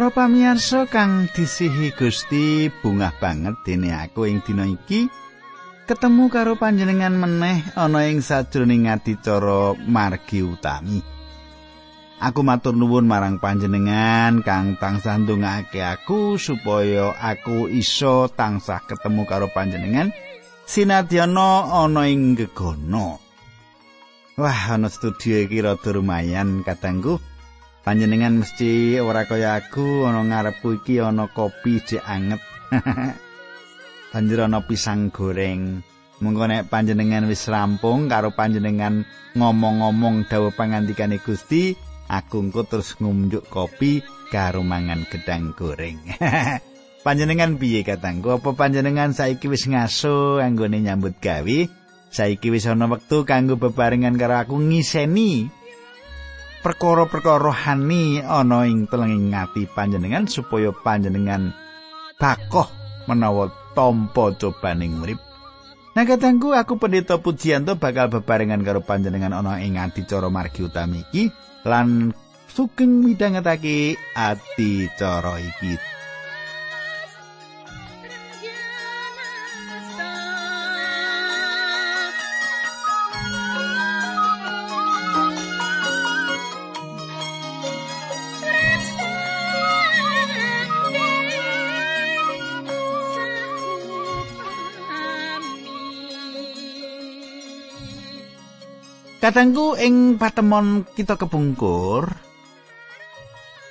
Para pamirsa kang disihi Gusti, bungah banget dene aku ing dina iki ketemu karo panjenengan meneh ana ing sajroning adicara margi utami. Aku matur nuwun marang panjenengan kang tansah ndongake aku supaya aku iso tansah ketemu karo panjenengan sinadyana ana ing gegono. Wah, ana studio iki rada lumayan katangku. Panjenengan mesti ora kaya aku ana ngarepku iki ana kopi jek anget. Banjur ana pisang goreng. Mengko nek panjenengan wis rampung karo panjenengan ngomong-ngomong dawuh pangandikane Gusti, aku engko terus ngumjuk kopi karo mangan gedang goreng. panjenengan piye katangku? Apa panjenengan saiki wis ngaso anggone nyambut gawe? Saiki wis ana wektu kanggo bebarengan karo aku ngiseni perkara-perkara rohani ana ing telenging ati panjenengan supaya panjenengan takoh menawa tampa cobaning urip. Nah katangku aku pendeta pujianto bakal bebarengan karo panjenengan ana ing adicara margi utami iki lan sugeng midhangetake adicara iki. Kadangku ing patemon kita kepungkur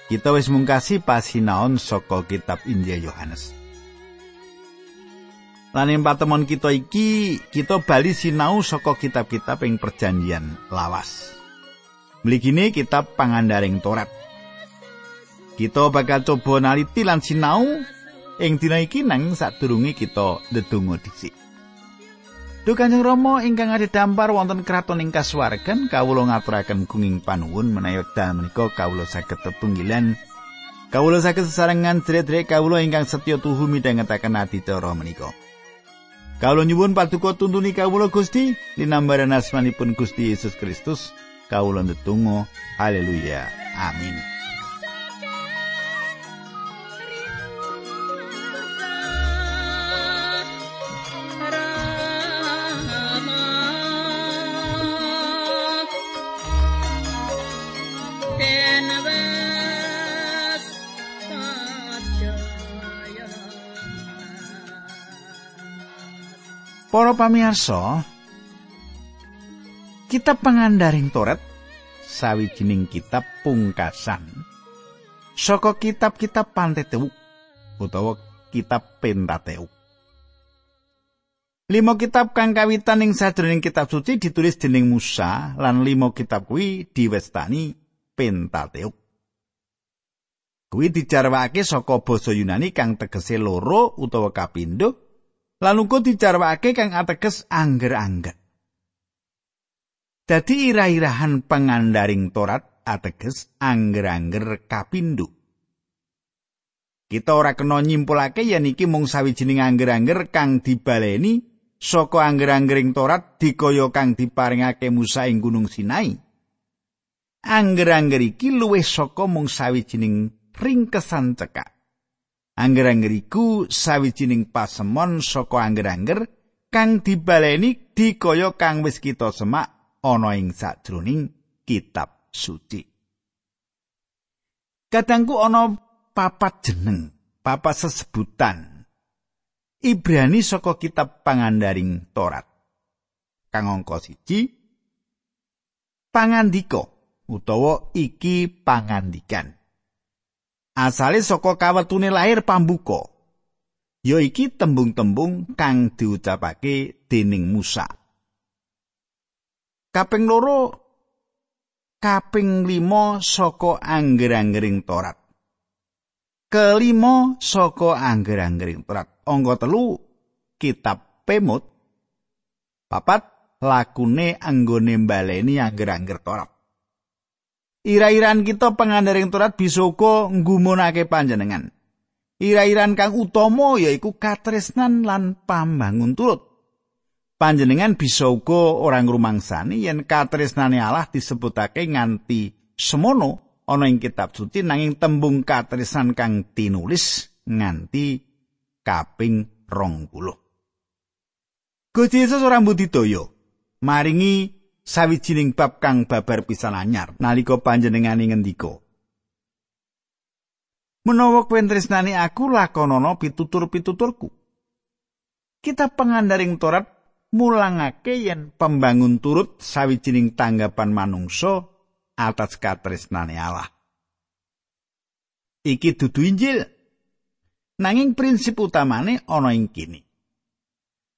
kita wis mungkasi pasinaon saka kitab Injil Yohanes. Lan ing patemon kita iki kita bali sinau saka kitab-kitab ing perjanjian lawas. Mligine kitab pangandaring Torat. Kita bakal coba naliti lan sinau ing dina iki nang sadurunge kita ndedonga dhisik. Duh Kanjeng Rama ingkang dampar wonten kraton ing kasuwargan kawula ngaturaken gunging panuwun menawi dal menika kawula saged tetunggilan kawula saged sesarengan dherek-dherek kawula ingkang setya tuhu midhangetaken adicara menika. Kawula nyuwun paduka tuntuni kawula Gusti linambaran asmanipun Gusti Yesus Kristus kawula ndedonga haleluya amin. Para pamirsa, kitab pangandaring Toret sawijining kitab pungkasan saka kitab-kitab Pentateuch utawa kitab Pentateuk. Lima kitab kang kawitan ing sadroning kitab suci ditulis dening Musa lan lima kitab kuwi diwestani Pentateuk. Kuwi dijarwakake saka basa Yunani kang tegese loro utawa kapindho lan uga dicarwakake kang ateges angger-angger. Dadi ira-irahan pengandaring Torat ateges angger-angger kapindho. Kita ora kena nyimpulake yen iki mung sawijining angger-angger kang dibaleni saka angger-anggering Torat dikaya kang diparingake Musa ing Gunung Sinai. Angger-angger iki luwih saka mung sawijining ringkesan cekak. Angger-angger iku sawijining pasemon saka angger-angger kang dibaleni dikaya kang wis kita semak ana ing sajroning kitab suci. Kadangku ana papat jeneng, papat sesebutan. Ibrani saka kitab pangandaring Torat. Kang angka siji pangandika utawa iki pangandikan. Asale saka kawetune lahir pambuka. Ya iki tembung-tembung kang diucapake dening Musa. Kaping loro kaping limo saka angger-anggering Torat. Kelima saka angger-anggering Torat. Angka telu kitab Pemut. Papat lakune anggone baleni angger-angger Torat Ira-iran kita pengandaring Torat bisa uga nggumunake panjenengan. Ira-iran kang utama yaiku katresnan lan pambangun turut. Panjenengan bisa uga ora ngrumangsani yen katresnane Allah disebutake nganti semono ana ing kitab suci nanging tembung katresnan kang tinulis nganti kaping 20. Gusti Yesus ora mbudidaya maringi sawijining bab kang babar pisan anyar nalika panjenengane ngendika. Menawa kowe tresnani aku lakonana pitutur-pituturku. Kita pengandaring Torat mulangake yen pembangun turut sawijining tanggapan manungsa atas katresnane Allah. Iki dudu Injil. Nanging prinsip utamane ana ing kene.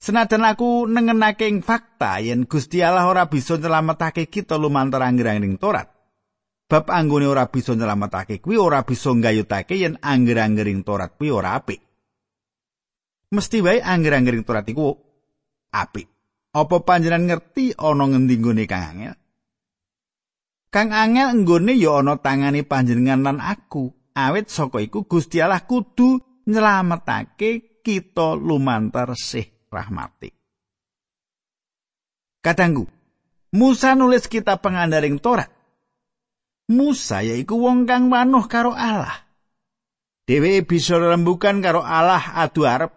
Senajan aku nengenake ing fakta yen Gusti Allah ora bisa nyelametake kita lumantar anggere-anggering Torat. Bab anggone ora bisa nyelametake kuwi ora bisa nggayutake yen anggere-anggering Torat kuwi ora apik. Mesti wae anggere-anggering Torat iku apik. Apa panjenengan ngerti ana ngendi nggone Kang Angel? Kang Angel nggone ya ana tangane panjenengan lan aku. Awit saka iku Gusti Allah kudu nyelametake kita lumantar sih rahmati. Kadangku, Musa nulis kitab pengandaring Torat. Musa yaiku wong kang manuh karo Allah. Dewe bisa rembukan karo Allah adu arep.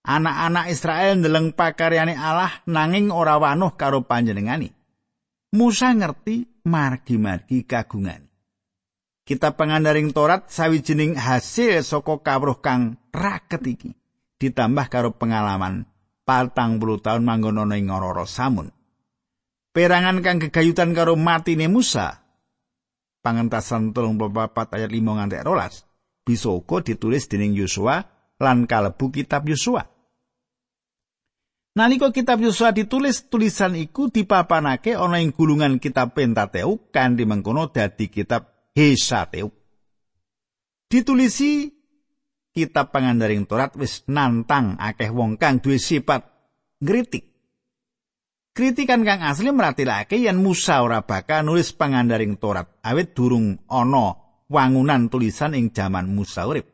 Anak-anak Israel ndeleng pakaryane Allah nanging ora wanuh karo panjenengani. Musa ngerti margi-margi kagungan. Kita pengandaring Torat sawijining hasil saka kawruh kang raket iki ditambah karo pengalaman patang puluh tahun manggon ana ing Ngororo Samun. Perangan kang gegayutan karo matine Musa pangentasan telung papat ayat 5 nganti rolas bisa uga ditulis dening Yosua lan kalebu kitab Yosua. Nalika kitab Yosua ditulis, tulisan iku dipapanake ana ing gulungan kitab Pentateuk kanthi mengkono dadi kitab Hesateuk. Ditulisi kitab pangandaring Torat wis nantang akeh wong kang duwe sifat ngritik. Kritikan kang asli meratilake yen Musa ora bakal nulis pangandaring Torat awit durung ana wangunan tulisan ing jaman Musa urip.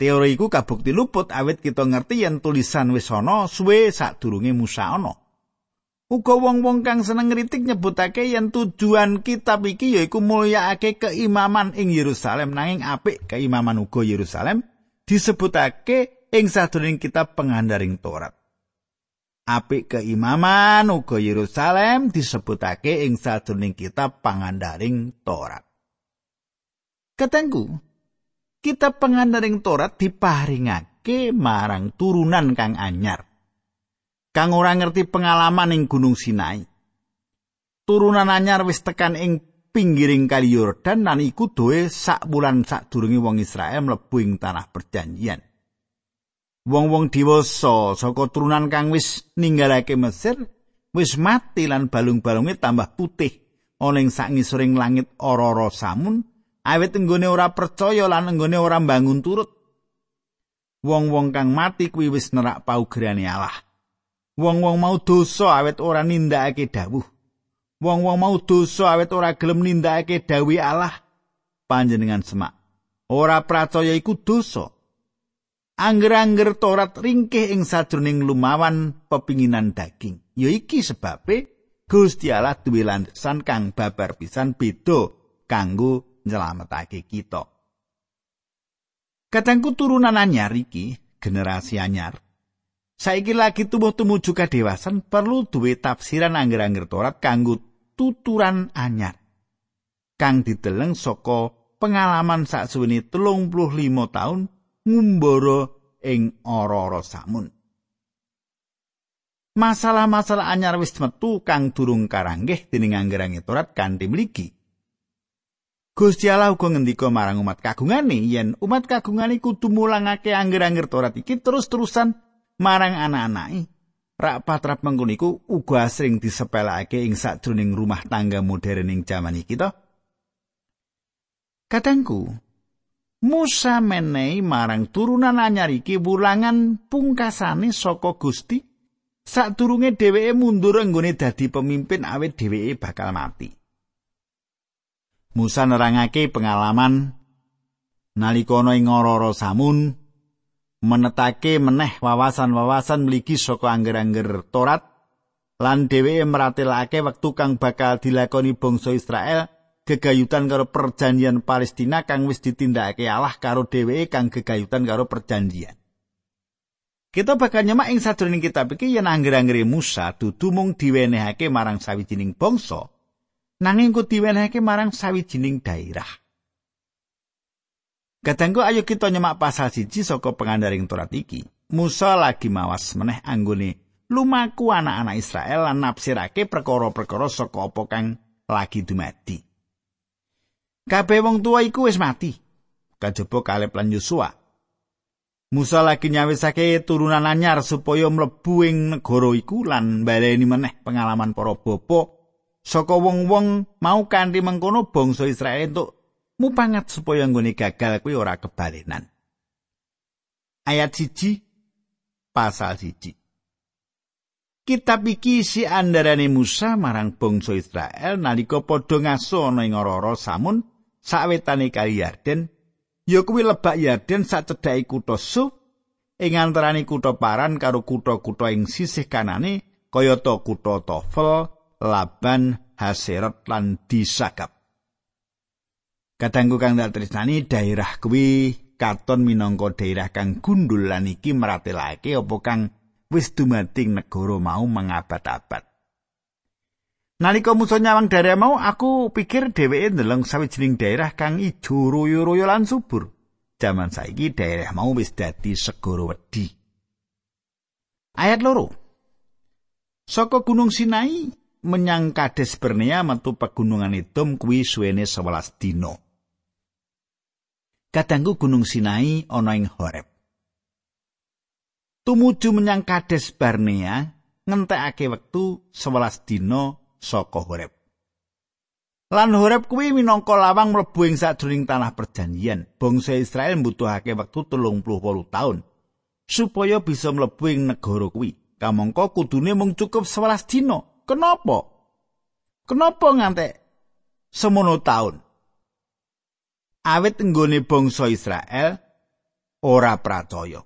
Teori iku kabukti luput awit kita ngerti yen tulisan wis ana suwe sadurunge Musa ana. Uga wong-wong kang seneng ngritik nyebutake yen tujuan kitab iki yaiku mulyakake keimaman ing Yerusalem nanging apik keimaman uga Yerusalem disebutake ing sadurunge kitab pengandaring Torat. Apik keimaman uga Yerusalem disebutake ing sadurunge kitab pangandaring Torat. Ketengku, kitab pengandaring Torat diparingake marang turunan kang anyar. Kang ora ngerti pengalaman ing Gunung Sinai. Turunan anyar wis tekan ing pinggiring kali Yordan lan iku doe sak bulan sadurunge wong Israel mlebu ing tanah perjanjian. Wong-wong dewasa saka turunan kang wis ninggalake Mesir wis mati lan balung-balunge tambah putih ing sak ngisoring langit ora-ora samun awit enggone ora percaya lan enggone ora bangun turut wong-wong kang mati kuwi wis nerak paugerane Allah wong-wong mau dosa awit ora nindakake dawuh wong-wong mau dosa awit ora gelem nindakake dawuh Allah panjenengan semak ora percaya iku dosa Angger-angger Torat ringkih ing sajroning lumawan pepinginan daging. Ya iki sebabe Gusti Allah duwe landasan kang babar pisan beda kanggo nyelametake kita. Kadangku turunan anyar iki, generasi anyar. Saiki lagi tumbuh tumuju kadewasan perlu duwe tafsiran angger-angger Torat kanggo tuturan anyar. Kang dideleng saka pengalaman saksuwene 35 tahun ngumbara ing ora-ora samun. Masalah-masalah anyar wis metu kang durung karanggih dening angger-angger Torat kanthi mligi. Gusti Allah uga ngendika marang umat kagungane yen umat kagungane kudu mulangake angger-angger Torat iki terus-terusan marang anak-anake. Rak patrap mengkono iku uga asring disepelake ing sajroning rumah tangga modern ing jaman iki to. Katengku, Musa menehi marang turunan anyar iki wulangan pungkasane saka Gusti sadurunge dheweke mundur nggone dadi pemimpin awit dheweke bakal mati. Musa nerangake pengalaman nalika ana ing ora samun menetake meneh wawasan-wawasan mligi saka angger-angger Torat lan dheweke meratelake wektu kang bakal dilakoni bangsa Israel gegayutan karo perjanjian Palestina kang wis ditindakake Allah karo dheweke kang gegayutan karo perjanjian. Kita bakal nyemak ing sadurunge kitab iki yen angger-anggere Musa dudu mung diwenehake marang sawijining bangsa, nanging ku diwenehake marang sawijining daerah. Kadangku ayo kita nyemak pasal siji saka pengandaring Torat iki. Musa lagi mawas meneh anggone lumaku anak-anak Israel lan nafsirake perkara-perkara saka apa kang lagi dumadi. Kabeh wong tua iku wis mati. Kajaba Kaleb lan Yosua. Musa lagi nyawisake turunan anyar supaya mlebu ing negara iku lan baleni meneh pengalaman para bapa saka wong-wong mau kanthi mengkono bangsa Israel entuk mupangat supaya nggone gagal kuwi ora kebalenan. Ayat siji pasal siji. Kitab iki si andarane Musa marang bangsa Israel nalika padha ngaso ana ing ora samun sawetane kali Yarden ya kuwi lebak Yarden sak cedhake kutha Su ing antaraning kutha Paran karo kutha-kutha ing sisih kanane kayata kutha Tofel, Laban, Haserot lan Disakap. Kadangku kang dak tresnani daerah kuwi katon minangka daerah kang gundul lan iki meratelake apa kang wis dumating negara mau mengabad-abad. Nalika Musa nyawang daerah mau, aku pikir dheweke ndeleng sawijining daerah kang ijo royo-royo lan subur. Jaman saiki daerah mau wis dadi segara wedi. Ayat loro. Saka Gunung Sinai menyang Kades Bernea metu pegunungan Edom kuwi suwene 11 dina. Kadangku Gunung Sinai ana ing Horeb. Tumuju menyang Kades Barnea ngentekake wektu 11 dina saka Horeb. Lan Horeb kuwi minangka lawang mlebu ing sadurunge tanah perjanjian. Bangsa Israel mbutuhake wektu 38 taun supaya bisa mlebu ing negara kuwi. Kamangka kudune mung cukup 11 dina. Kenapa? Kenapa ngantek semono taun? Awit nggone bangsa Israel ora percaya.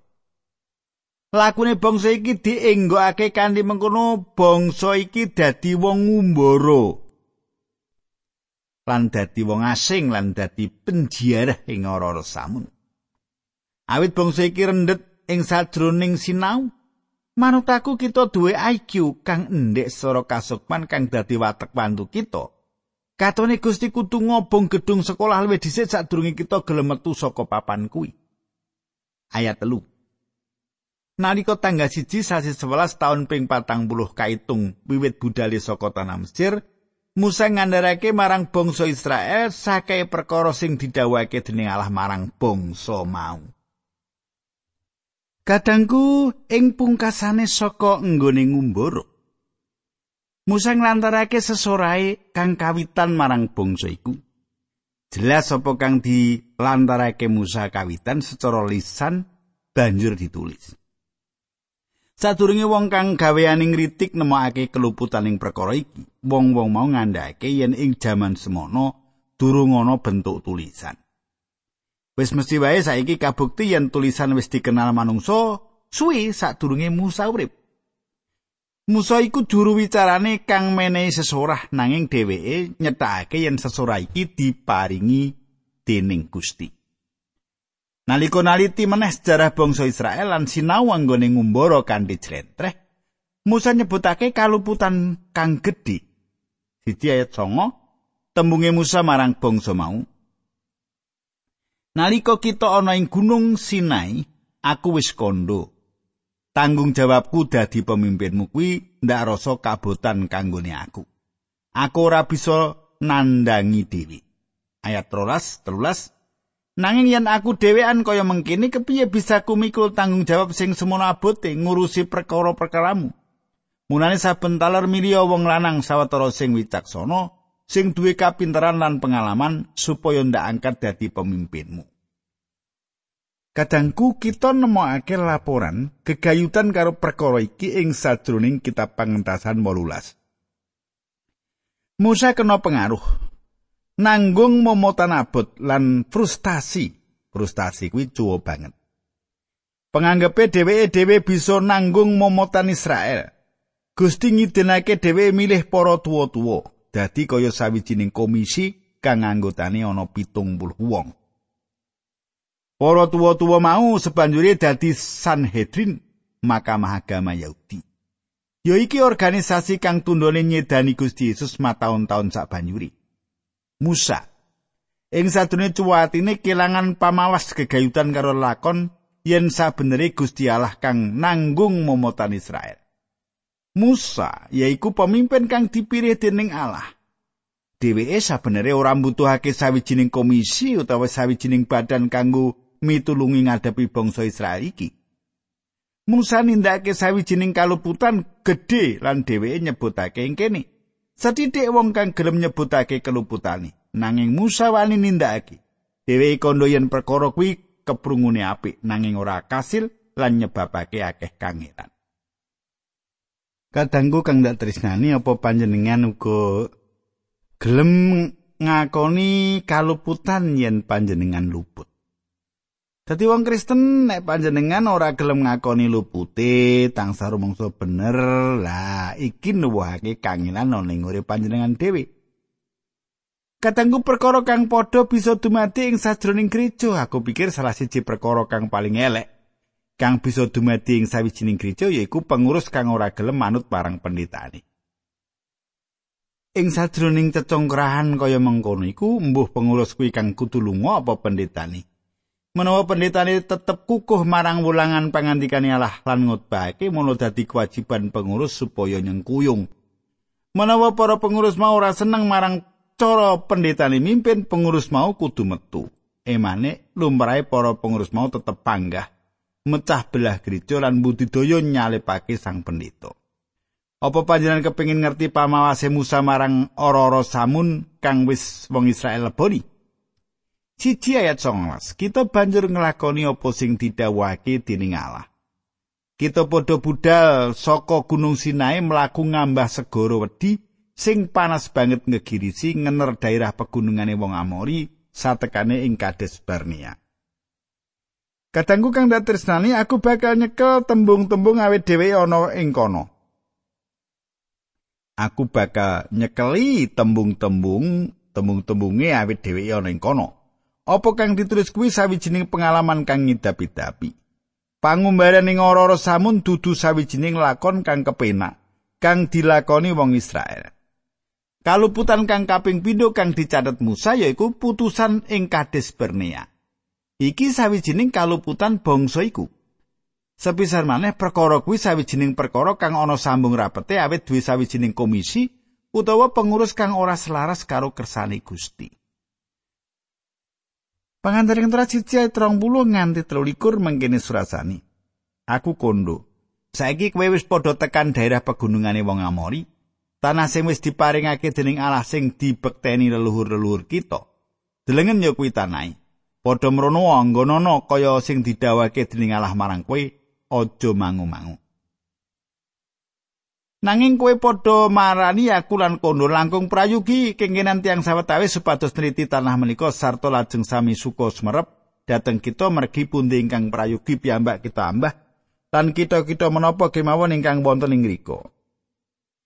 Lakune bangsa iki dienggokake kanthi mengkono bangsa iki dadi wong ngumbara. Lan dadi wong asing lan dadi penjiarah ing ora samun. Awit bangsa iki rendet ing sadroning sinau, manut aku kita duwe IQ kang endek sora kasukman kang dadi watek pantu kita. Katone Gusti kudu ngobong gedung sekolah luwih dhisik sadurunge kita gelem metu saka papan kuwi. Ayat telu. Nalika tanggal siji sasi 11 taun ping patang puluh kaitung wiwit budale saka tanah Mesir, Musa ngandharake marang bangsa Israel sakai perkara sing didhawuhake dening Allah marang bangsa mau. Kadangku ing pungkasane saka nggone ngumbara. Musa nglantarake sesorae kang kawitan marang bangsa iku. Jelas apa kang dilantarake Musa kawitan secara lisan banjur ditulis. Sadurunge wong kang gaweaning ngritik nemokake keluputaning perkara iki, wong-wong mau ngandhake yen ing jaman semono durung ana bentuk tulisan. Wis mesti wae saiki kabukti yen tulisan wis dikenal manungsa suwi sadurunge Musa urip. Musa iku juru wicarane kang menehi sesorah nanging dheweke nyetakake yen sesorah iki diparingi dening Gusti. Nalika naliti meneh sejarah bangsa Israel lan sinau anggone ngumbara kanthi jlentreh, Musa nyebutake kaluputan kang gedhe. Siji ayat 9, tembunge Musa marang bangsa mau. Nalika kita ana ing gunung Sinai, aku wis kondo. Tanggung jawabku dadi pemimpinmu kuwi ndak rasa kabotan kanggone aku. Aku ora bisa nandangi dewi. Ayat 13, 13 Nanging yen aku dhewean kaya mengkini kepiye bisa kumikul tanggung jawab sing semono abote ngurusi perkara-perkaramu. Mulane saben taler milya wong lanang sawetara sing wicaksana, sing duwe kapinteran lan pengalaman supaya ndak angkat dadi pemimpinmu. Kadangku kita nemokake laporan gegayutan karo perkara iki ing sajroning kitab pangentasan 18. Musa kena pengaruh nanggung momotan abot lan frustasi. Frustasi kuwi cuwo banget. Penganggepe dheweke dhewe bisa nanggung momotan Israel. Gusti ngidinake dhewe milih para tuwa-tuwa dadi kaya sawijining komisi kang anggotane ana pitung puluh wong. Para tuwa-tuwa mau sebanjure dadi Sanhedrin, Mahkamah Agama Yahudi. Ya iki organisasi kang tundone nyedani Gusti Yesus mataun-taun sak banjuri. Musa ing sadurunge cuwatine kelangan pamawas gegayutan karo lakon yen sabenere Gusti Allah kang nanggung momotan Israel. Musa yaiku pemimpin kang dipilih dening Allah. Dheweke sabenere ora mbutuhake sawijining komisi utawa sawijining badan kanggo mitulungi ngadepi bangsa Israel iki. Musa nindakake sawijining kaluputan gedhe lan dheweke nyebutake ing kene. Setitik wong kang gelem nyebutake keluputane. nanging Musa wani nindakake. Dheweke kandha yen perkara kuwi keprungune apik nanging ora kasil lan nyebabake akeh kangelan. Kadangku kang dak tresnani apa panjenengan uga gelem ngakoni kaluputan yen panjenengan luput. Dadi wong Kristen nek panjenengan ora gelem ngakoni lupute tangsa rumangsa bener, lah iki nuwuhake kangelan ning urip panjenengan dhewe. Katanggu perkara kang padha bisa dumadi ing sajroning gereja. Aku pikir salah siji perkara kang paling elek kang bisa dumadi ing sawijining gereja yaiku pengurus kang ora gelem manut parang pendetane. Ing sajroning cecongkrahan kaya mengkono iku mbuh pengurus kuwi kang kudu lunga apa pendetane. Menawa pendetane tetep kukuh marang wulangan pangandikane Allah lan ngutbahake mono dadi kewajiban pengurus supaya nyengkuyung. Menawa para pengurus mau ora seneng marang cara pendetane mimpin pengurus mau kudu metu. Emane lumrahe para pengurus mau tetep panggah mecah belah gereja lan budidaya nyalepake sang pendeta. Apa panjenengan kepengin ngerti pamawase Musa marang ora-ora samun kang wis wong Israel leboni? Cici ayat 19. Kita banjur nglakoni apa sing didhawuhake dening Allah. Kita padha budal saka Gunung Sinai mlaku ngambah segara wedi sing panas banget ngegirisi ngener daerah pegunungane wong Amori satekane ing Kades Barnea. Kadangku kang datresnani aku bakal nyekel tembung-tembung awet dhewe ana ing kono. Aku bakal nyekeli tembung-tembung tembung-tembunge awet dhewe ana ing kono. Apa kang ditulis kuwi sawijining pengalaman kang ngidapi-dapi. Pangumbaran ing ora samun dudu sawijining lakon kang kepenak kang dilakoni wong Israel. Kaluputan kang kaping pindho kang dicatet Musa yaiku putusan ing Kades Barnea. Iki sawijining kaluputan bangsa iku. Sepisar maneh perkara kuwi sawijining perkara kang ana sambung rapete awit duwe sawijining komisi utawa pengurus kang ora selaras karo kersane Gusti. Pangandaring tera siji ayat 30 nganti 23 mangkene surasani. Aku kondo. Saiki kowe wis padha tekan daerah pegunungane wong Amori. tanah sing wis diparingake dening Allah sing dibekteni leluhur-leluhur kita. Delengen ya kuwi tanahe. Padha mrono anggonana kaya sing didhawake dening Allah marang kowe, aja mangu-mangu. Nanging kowe padha marani aku lan kondo langkung prayugi kengkenan tiang sawetawis supados neliti tanah menika sarta lajeng sami suka semerep dateng kita mergi pundi ingkang prayugi piyambak kita ambah lan kita-kita menapa kemawon ingkang wonten ing mriku.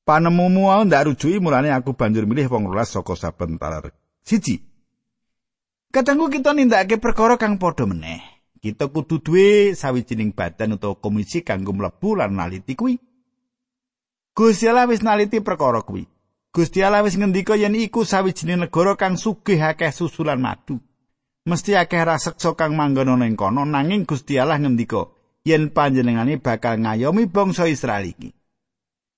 panemumu wae ndak rujuki mulane aku banjur milih wong rolas saka saben talar. Siji. Kadangku kita nindakake perkara kang padha meneh. Kita kudu duwe sawijining badan utawa komisi kanggo mlebu lan naliti kuwi. Gusti Allah wis naliti perkara kuwi. Gusti Allah wis ngendika yen iku sawijining negara kang sugih akeh susulan madu. Mesti akeh raseksa kang manggon ana ing kono nanging Gusti Allah ngendika yen panjenengane bakal ngayomi bangsa Israel iki.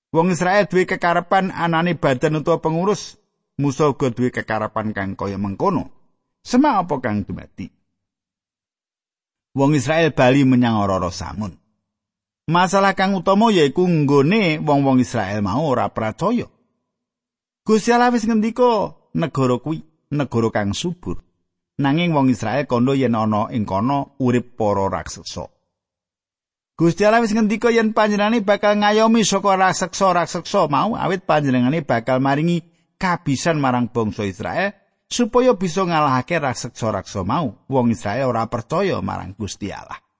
Wong Israel duwe kekarepan anane badan utawa pengurus, Musa uga duwe kekarepan kang kaya mengkono. Semak apa kang dumati? Wong Israel bali menyang ora samun. Masalah kang utama yaiku nggone wong-wong Israel mau ora percaya. Gusti Allah wis ngendika negara kuwi negara kang subur. Nanging wong Israel kondo yen ana ing kono urip para raksasa. Gusti Allah wis ngendika yen panjenengane bakal ngayomi saka raseksa-raseksa mau awit panjenengane bakal maringi kabisan marang bangsa Israel supaya bisa ngalahake raseksa-raseksa mau. Wong Israel ora percaya marang Gusti Allah.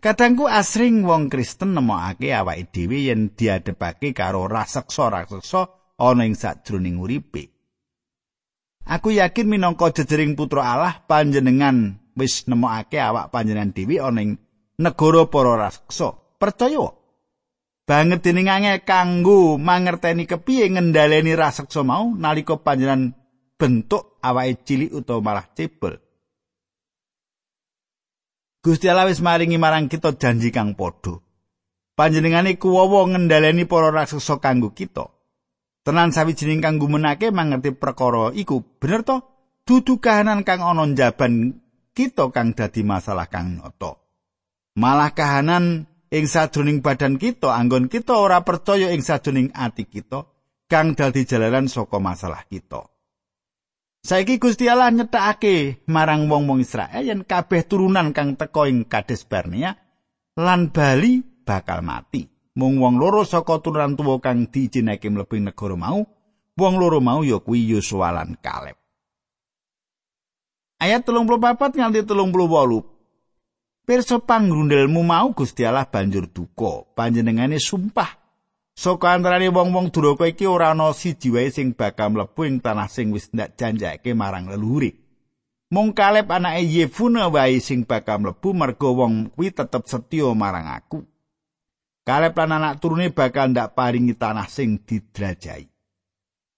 Kadangku asring wong Kristen nemokake awake dhewe yen diadepake karo raseksa-raseksa ana ing sajroning uripe. Aku yakin minangka jejering putra Allah panjenengan wis nemokake awak panjenengan dhewe ana ing negara para raksasa. Percaya banget deningange kanggo mangerteni kepiye ngendhaleni raseksa mau nalika panjenengan bentuk awake cilik utawa malah cebol. Gusti Allah wis maringi marang kita janji kang padha. Panjenengane kuwowo ngendhaleni para raksasa kanggo kita. Tenan sawijining kang gumenake mangerti perkara iku bener to? Dudu kahanan kang ana njaban kita kang dadi masalah kang nyata. Malah kahanan ing sajroning badan kita anggon kita ora percaya ing sajroning ati kita kang dadi jalaran saka masalah kita. Saiki Gusti Allah nyetakake marang wong-wong Israel yen kabeh turunan kang teka ing Kades Barnea lan Bali bakal mati. Mung wong loro saka turunan tuwa kang diijinake mlebu negara mau, wong loro mau ya kuwi Yosua lan Kaleb. Ayat 34 nganti 38 Pirsa pangrundelmu mau Gusti Allah banjur duka. Panjenengane sumpah saka antarane wong-wong duraka iki ora ana siji wae sing bakal mlebu ing tanah sing wis ndak janjake marang leluhure. Mung Kaleb anake Yefune wae sing bakal mlebu merga wong kuwi tetep setya marang aku. Kaleb lan anak turune bakal ndak paringi tanah sing didrajai.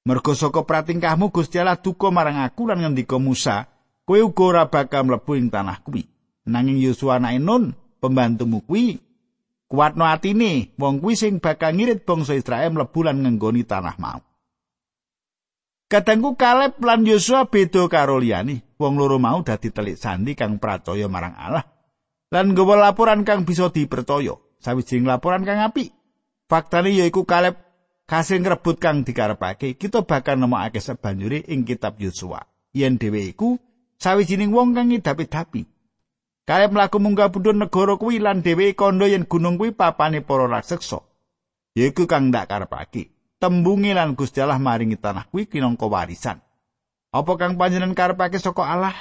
Merga saka pratingkahmu Gusti Allah duka marang aku lan ngendika Musa, kowe uga ora bakal mlebu ing tanah kuwi. nanging Yosua anake Nun pembantumu kuwi kuatno atine wong kuwi sing bakal ngirit bangsa Israel mlebu lan ngenggoni tanah mau. Kadangku Kaleb lan Yosua beda karo liyane wong loro mau dadi telik sandi kang percaya marang Allah. Lan nggawa laporan kang bisa dipercaya sawijining laporan kang apik. Faktane yaiku Kaleb kasil ngrebut kang dikarepake kita bakal nemokake sebanjure ing kitab Yosua. Yen dhewe iku sawijining wong kang ngidapi-dapi Kaya mlaku munggah budhun negara kuwi lan dhewe kandha yen gunung kuwi papane para raseksa. Yaiku kang ndak karepake. Tembunge lan Gusti Allah maringi tanah kuwi kinangka warisan. Apa kang panjenengan karepake saka Allah?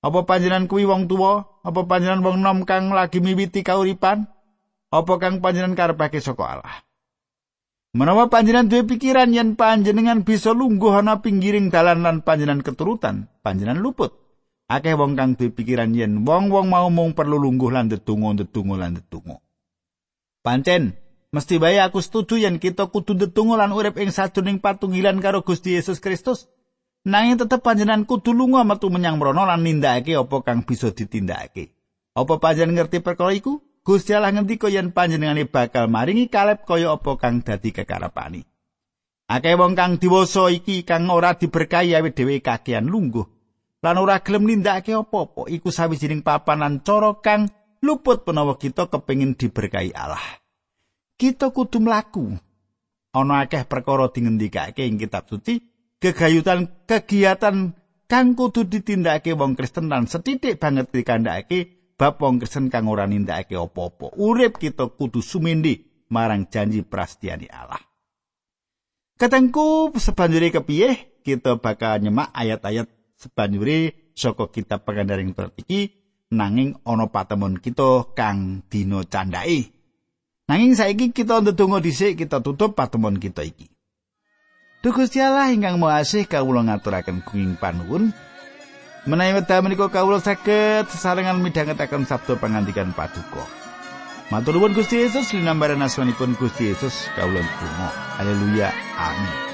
Apa panjenengan kuwi wong tuwa? Apa panjenengan wong nom kang lagi miwiti kauripan? Apa kang panjenengan karepake saka Allah? Menawa panjenengan duwe pikiran yen panjenengan bisa lungguh ana pinggiring dalan lan panjenengan keturutan, panjenengan luput. Akeh wong kang duwe pikiran yen wong-wong mau mung perlu lungguh lan ndedonga-ndedonga lan ndedonga. Pancen, mesti bae aku setuju yen kita kudu ndedonga lan urip ing sajroning patunggilan karo Gusti Yesus Kristus. Nanging tetep panjenengan kudu lunga metu menyang mrono lan nindakake apa kang bisa ditindakake. Apa panjenengan ngerti perkara iku? Gusti Allah ngendika yen panjenengane bakal maringi Kaleb kaya apa kang dadi kekarepane. Akeh wong kang diwasa iki kang ora diberkahi awit dhewe kakean lungguh. Lan ora gelem nindakake apa-apa iku sawijining papanan cara kang luput penawa kita kepengin diberkahi Allah. Kita kudu mlaku. Ana akeh perkara dingendikake ing kitab suci, kegayutan kegiatan kang kudu ditindakake wong Kristen lan setitik banget dikandhakake bab wong Kristen kang ora nindakake apa-apa. Urip kita kudu sumindi marang janji prastiani Allah. Katengku sebanjuri kepiye kita bakal nyemak ayat-ayat sebanjure saka kitab pengandaring surat iki nanging ana patemon kita kang dina candhake nanging saiki kita ndedonga dhisik kita tutup patemon kita iki. Duh Gusti Allah ingkang Maha Asih kawula ngaturaken kuing panuwun. Menawi wekdal menika kawula saged sesarengan midhangetaken sabda pangandikan paduka. Matur nuwun Gusti Yesus linambaran asmanipun Gusti Yesus kawula ndedonga. Haleluya amin